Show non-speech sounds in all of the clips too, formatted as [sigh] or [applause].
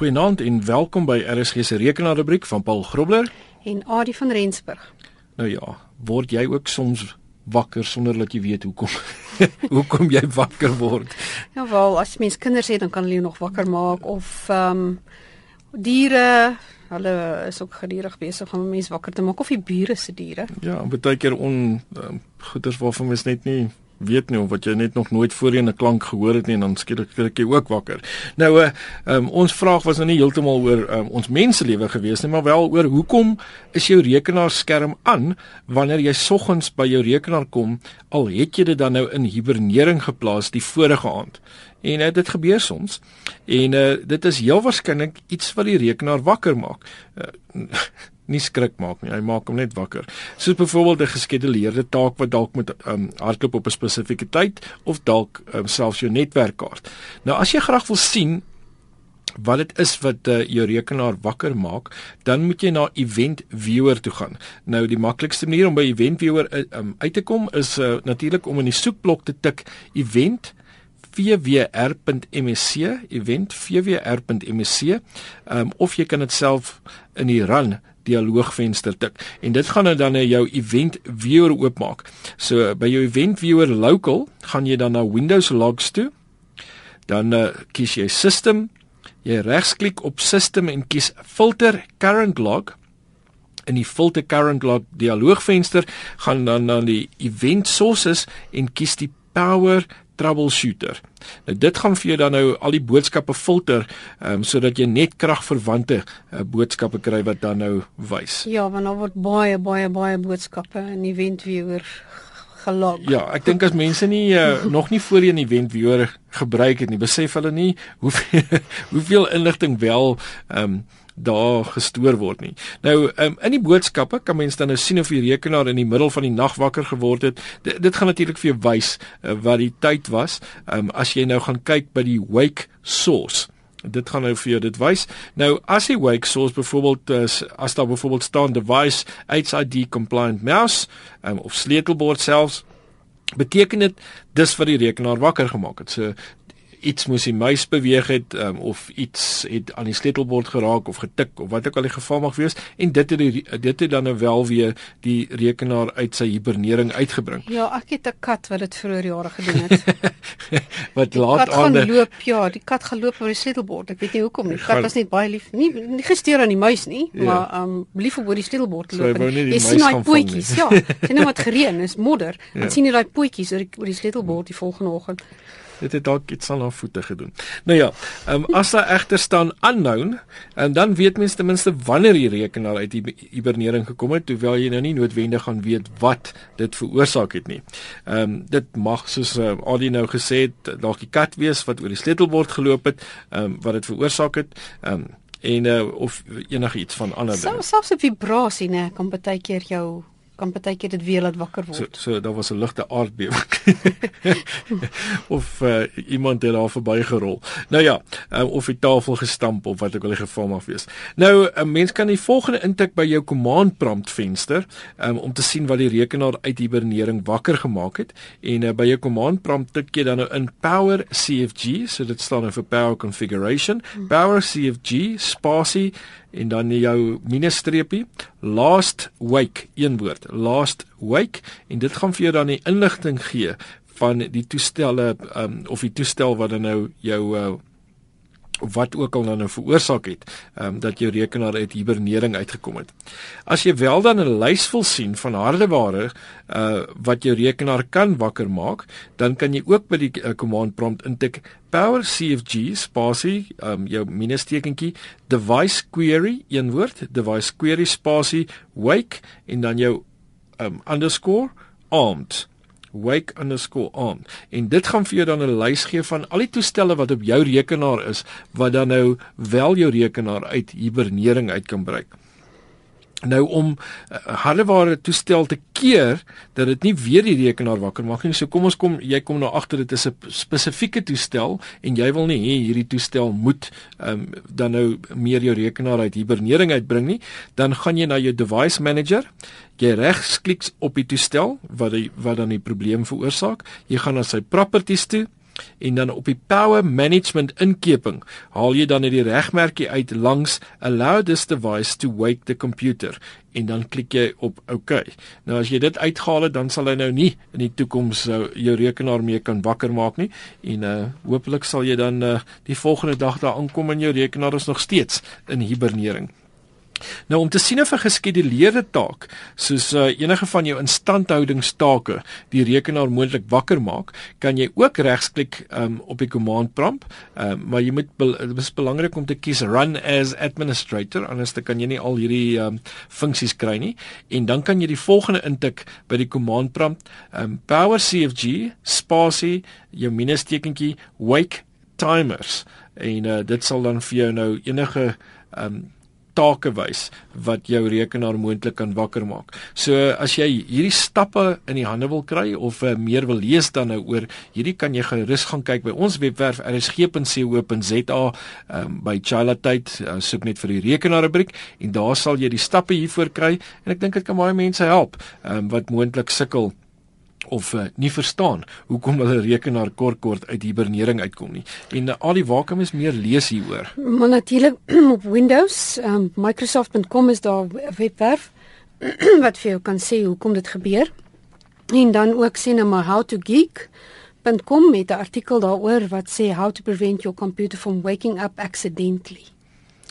Goeienaand en welkom by RSG se rekenaarrubriek van Paul Grobler en Adie van Rensburg. Nou ja, word jy ook soms wakker sonder dat jy weet hoekom? [laughs] hoekom jy wakker word? Ja wel, as mens kinders het, dan kan hulle jou nog wakker maak of ehm um, diere Hulle is ook gedurig besig om mense wakker te maak of die bure se diere. Ja, baie keer on um, goeters waarvan mens net nie weet nie of wat jy net nog nooit voorheen 'n klank gehoor het nie en dan skielik kry jy ook wakker. Nou uh um, ons vraag was nou nie heeltemal oor um, ons menselewe gewees nie, maar wel oor hoekom is jou rekenaarskerm aan wanneer jy soggens by jou rekenaar kom al het jy dit dan nou in hibernering geplaas die vorige aand. En uh, dit gebeur soms. En uh, dit is heel waarskynlik iets wat die rekenaar wakker maak. Uh, nie skrik maak nie. Hy maak hom net wakker. Soos byvoorbeeld 'n geskeduleerde taak wat dalk moet um, hardloop op 'n spesifieke tyd of dalk um, selfs jou netwerkkaart. Nou as jy graag wil sien wat dit is wat uh, jou rekenaar wakker maak, dan moet jy na Event Viewer toe gaan. Nou die maklikste manier om by Event Viewer uh, um, uit te kom is uh, natuurlik om in die soekblok te tik Event vwr.msc event vwr.msc um, of jy kan dit self in die run dialoogvenster tik en dit gaan dan na jou event viewer oopmaak. So by jou event viewer local gaan jy dan na Windows logs toe. Dan uh, kies jy system, jy regsklik op system en kies filter current log. In die filter current log dialoogvenster gaan dan na die event sources en kies die power troubleshooter. Nou dit gaan vir jou dan nou al die boodskappe filter, um, sodat jy net kragverwante uh, boodskappe kry wat dan nou wys. Ja, want daar word baie baie baie boodskappe in Event Viewer gelog. Ja, ek dink as mense nie uh, [laughs] nog nie voorheen Event Viewer gebruik het nie, besef hulle nie hoeveel [laughs] hoeveel inligting wel ehm um, daar gestoor word nie. Nou um, in die boodskappe kan mens dan nou sien of die rekenaar in die middel van die nag wakker geword het. D dit gaan natuurlik vir jou wys uh, wat die tyd was. Um, as jy nou gaan kyk by die wake source Dit gaan nou vir jou dit wys. Nou as die wake source byvoorbeeld is as daar byvoorbeeld staan device HID compliant mouse um, of sleutelbord selfs beteken dit dis wat die rekenaar wakker gemaak het. So iets moes die muis beweeg het um, of iets het aan die sleutelbord geraak of getik of wat ook al die geval mag wees en dit het die, dit het dan nou wel weer die rekenaar uit sy hibernering uitgebring. Ja, ek het 'n kat wat dit vroeër jare gedoen het. [laughs] wat die laat aan die loop, ja, die kat geloop oor die sleutelbord. Ek weet nie hoekom nie. Die kat was net baie lief. Nie nie gesteer aan die muis nie, ja. maar um lief oor die sleutelbord loop. So, jy sien daai pootjies, ja. [laughs] Sien nou wat gereën is, modder. Ja. Dan sien jy daai pootjies oor die oor die sleutelbord die volgende oggend. Dit het dalk iets aan haar voete gedoen. Nou ja, um, as daar egter staan unknown, en dan weet mens ten minste wanneer die rekenaar uit die hibernering gekom het, hoewel jy nou nie noodwendig gaan weet wat dit veroorsaak het nie. Ehm um, dit mag soos uh, Adi nou gesê het, dalk die kat wees wat oor die sleutelbord geloop het, ehm um, wat dit veroorsaak het. Ehm um, en uh, of enigiets van ander dinge. Selfs 'n vibrasie, né, kan baie keer jou kan partykeer dit weer laat wakker word. So so daar was 'n ligte aardbewing. [laughs] of uh, iemand het daar verbygerol. Nou ja, uh, of die tafel gestamp of wat ook al die geval mag wees. Nou 'n mens kan die volgende intik by jou command prompt venster um, om te sien wat die rekenaar uit hibernering wakker gemaak het en uh, by jou command prompt tik jy dan nou in power cfg so dit staan nou vir power configuration hmm. power cfg spasie en dan jou minusstreepie last wake een woord last wake. En dit gaan vir jou dan die inligting gee van die toestelle um, of die toestel wat dan nou jou uh, wat ook al nou veroorsaak het um, dat jou rekenaar uit hibernering uitgekom het. As jy wel dan 'n lys wil sien van hardeware uh wat jou rekenaar kan wakker maak, dan kan jy ook by die uh, command prompt intik power cfg spasie um jou minustekentjie device query een woord device query spasie wake en dan jou um underscore armed wake_on en dit gaan vir jou dan 'n lys gee van al die toestelle wat op jou rekenaar is wat dan nou wel jou rekenaar uit hibernering uit kan breek. Nou om hardeware toestel te keer dat dit nie weer die rekenaar wakker maak nie. So kom ons kom jy kom nou agter dit is 'n spesifieke toestel en jy wil nie hê hierdie toestel moet um, dan nou meer jou rekenaar uit hibernering uitbring nie. Dan gaan jy na jou device manager. Jy regsklik op die toestel wat die wat dan die probleem veroorsaak. Jy gaan na sy properties toe en dan op die power management inkeping haal jy dan net die regmerkie uit langs allow this device to wake the computer en dan klik jy op OK. Nou as jy dit uitgehaal het, dan sal hy nou nie in die toekoms uh, jou rekenaar mee kan wakker maak nie en uh hopelik sal jy dan uh, die volgende dag daar aankom en jou rekenaar is nog steeds in hibernering. Nou om te sien of 'n geskeduleerde taak soos uh, enige van jou instandhoudingstake die rekenaar moontlik wakker maak, kan jy ook regsklik um, op die command prompt, um, maar jy moet dit is belangrik om te kies run as administrator anders dan kan jy nie al hierdie um, funksies kry nie. En dan kan jy die volgende intik by die command prompt um, power cfg spasie jou minustekentjie wake timers. En uh, dit sal dan vir jou nou enige um, take wys wat jou rekenaar moontlik kan wakker maak. So as jy hierdie stappe in die hande wil kry of uh, meer wil lees dan nou oor hierdie kan jy gerus gaan kyk by ons webwerf rsg.co.za um, by Chilatyd uh, soek net vir die rekenaarrubriek en daar sal jy die stappe hiervoor kry en ek dink dit kan baie mense help um, wat moontlik sukkel of uh, nie verstaan hoekom hulle rekenaar kort kort uit hibernering uitkom nie. En uh, al die wakem is meer lees hieroor. Maar natuurlik [clears throat] op Windows, um, microsoft.com is daar 'n webwerf [clears throat] wat vir jou kan sê hoekom dit gebeur. En dan ook sien nou maar how to geek.com met 'n artikel daaroor wat sê how to prevent your computer from waking up accidentally.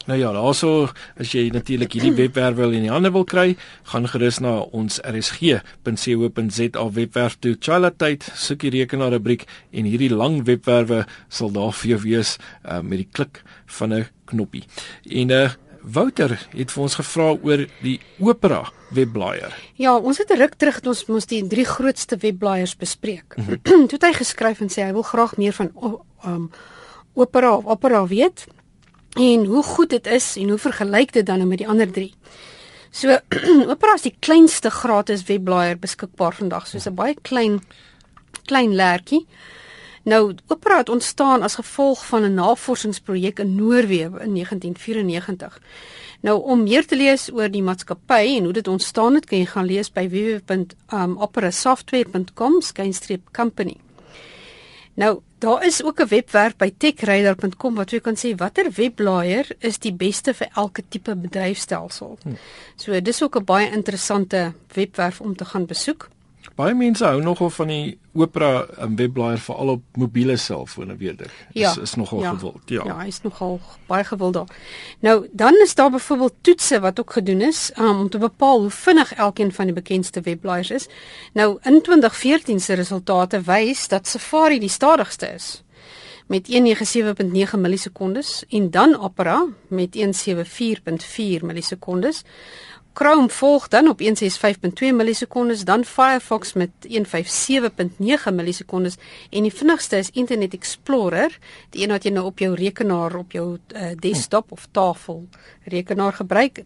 Nou ja, daaroor as jy natuurlik hierdie webwerf wil in die hande wil kry, gaan gerus na ons rsg.co.za webwerf toe. Chalatyd soek die rekenaar rubriek en hierdie lang webwerwe sal daar vir jou wees uh, met die klik van 'n knoppie. En uh Wouter het vir ons gevra oor die Opera webblaaier. Ja, ons het 'n ruk terug ons moes die drie grootste webblaaiers bespreek. Mm -hmm. [clears throat] Toe het hy geskryf en sê hy wil graag meer van um Opera of Opera weet en hoe goed dit is en hoe vergelyk dit dan nou met die ander drie. So [clears throat] Opera is die kleinste gratis webblaaier beskikbaar vandag, soos 'n baie klein klein lertjie. Nou Opera het ontstaan as gevolg van 'n navorsingsprojek in Noorwe in 1994. Nou om meer te lees oor die maatskappy en hoe dit ontstaan het, kan jy gaan lees by www.operasoftware.com/company. Nou, daar is ook 'n webwerf by techradar.com wat jy kan sê watter webblaaier is die beste vir elke tipe bedryfstelsel. Hm. So, dis ook 'n baie interessante webwerf om te gaan besoek. Baie mense hou nogal van die Opera um, webblaaier veral op mobiele selfone weer. Ja, is is nogal ja, gewild. Ja. Ja, is nogal baie gewild daar. Nou, dan is daar byvoorbeeld toetse wat ook gedoen is um, om te bepaal hoe vinnig elkeen van die bekendste webblaaiers is. Nou, in 2014 se resultate wys dat Safari die stadigste is met 197.9 millisekondes en dan Opera met 174.4 millisekondes. Chrome volg dan op 165.2 millisekondes, dan Firefox met 157.9 millisekondes en die vinnigste is Internet Explorer, die een wat jy nou op jou rekenaar op jou uh, desktop of tafel rekenaar gebruik,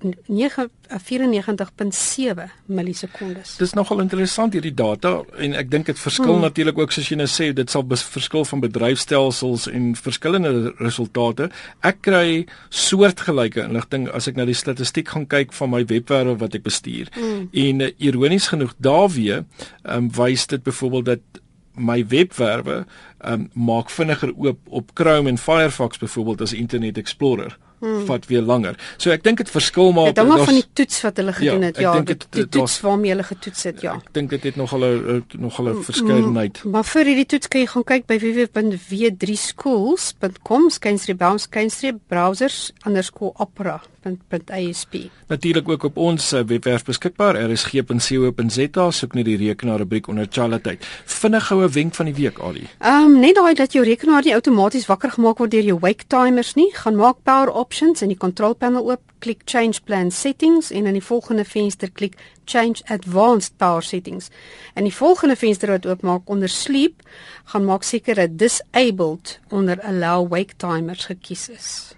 94.7 millisekondes. Dis nogal interessant hierdie data en ek dink dit verskil hmm. natuurlik ook soos jy nou sê, dit sal verskil van bedryfstelsels en verskillende resultate. Ek kry soortgelyke inligting as ek na die statistiek gaan kyk van my webwerwe wat ek bestuur. Mm. En uh, ironies genoeg daarweë um, wys dit byvoorbeeld dat my webwerwe um, maak vinniger oop op Chrome en Firefox byvoorbeeld as Internet Explorer hmm. vat weer langer. So ek dink dit verskil maar Dit hang af van die toets wat hulle gedoen ja, het. Ja, die, die toets waarmee hulle getoets het, ja. Ek dink dit het nog hulle nog hulle verskeidenheid. Maar vir hierdie toets kan jy gaan kyk by www.w3schools.com skynstreep-browsers_opera www.isp. Natuurlik ook op ons eh, webwerf beskikbaar rsg.co.za soek net die rekenaarrubriek onder Chalatyd. Vinnig goue wenk van die week Ali. Ehm um, net daai dat jou rekenaar nie outomaties wakker gemaak word deur jou wake timers nie, gaan maak power options in die control panel oop, klik change plan settings en in die volgende venster klik change advanced power settings. En die volgende venster wat oopmaak onder sleep, gaan maak seker dat disabled onder allow wake timers gekies is.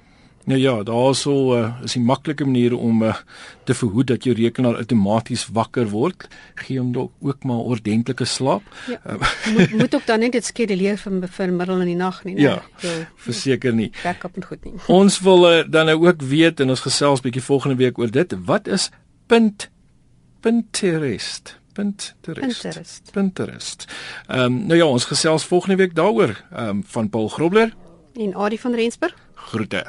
Nou ja, daar sou uh, is 'n maklike manier om uh, te verhoed dat jou rekenaar outomaties wakker word. Gee hom dalk ook maar ordentlike slaap. Ja, uh, moet moet ook dan net dit skeduleer vir vir middel in die nag nie, nee. Ja. Verseker nie. Backup en goed nie. Ons wil uh, dan nou ook weet en ons gesels bietjie volgende week oor dit. Wat is punt Pinterest? Pinterest. Pinterest. Pinterest. Ehm um, nou ja, ons gesels volgende week daaroor. Ehm um, van Paul Grobler. En Adie van Rensburg. Groete.